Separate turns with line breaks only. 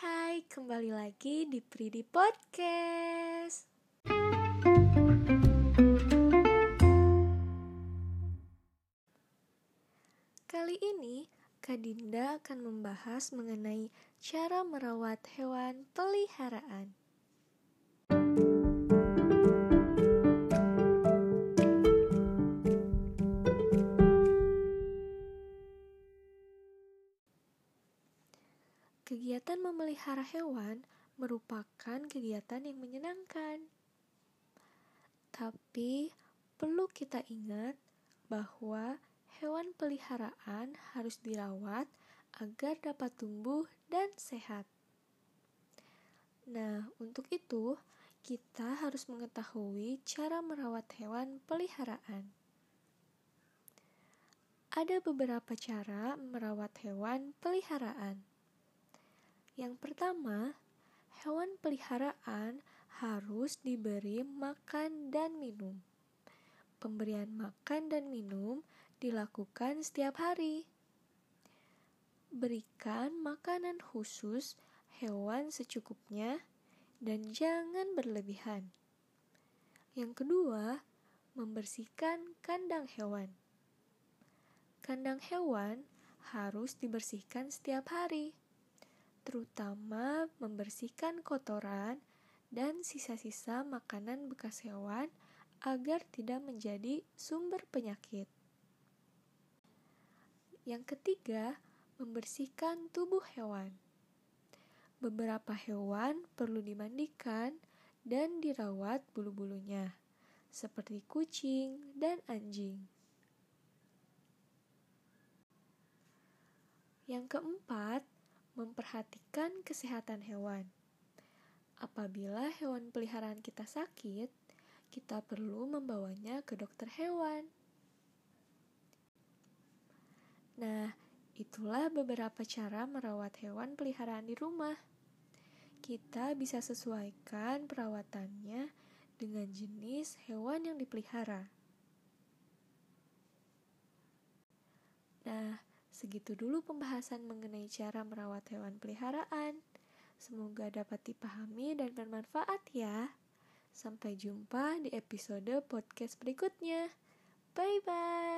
hai, kembali lagi di Pridi Podcast. Kali ini, Kak Dinda akan membahas mengenai cara merawat hewan peliharaan. Kegiatan memelihara hewan merupakan kegiatan yang menyenangkan. Tapi perlu kita ingat bahwa hewan peliharaan harus dirawat agar dapat tumbuh dan sehat. Nah, untuk itu kita harus mengetahui cara merawat hewan peliharaan. Ada beberapa cara merawat hewan peliharaan. Yang pertama, hewan peliharaan harus diberi makan dan minum. Pemberian makan dan minum dilakukan setiap hari. Berikan makanan khusus hewan secukupnya dan jangan berlebihan. Yang kedua, membersihkan kandang hewan. Kandang hewan harus dibersihkan setiap hari terutama membersihkan kotoran dan sisa-sisa makanan bekas hewan agar tidak menjadi sumber penyakit. Yang ketiga, membersihkan tubuh hewan. Beberapa hewan perlu dimandikan dan dirawat bulu-bulunya, seperti kucing dan anjing. Yang keempat, memperhatikan kesehatan hewan. Apabila hewan peliharaan kita sakit, kita perlu membawanya ke dokter hewan. Nah, itulah beberapa cara merawat hewan peliharaan di rumah. Kita bisa sesuaikan perawatannya dengan jenis hewan yang dipelihara. Nah, Segitu dulu pembahasan mengenai cara merawat hewan peliharaan. Semoga dapat dipahami dan bermanfaat ya. Sampai jumpa di episode podcast berikutnya. Bye bye.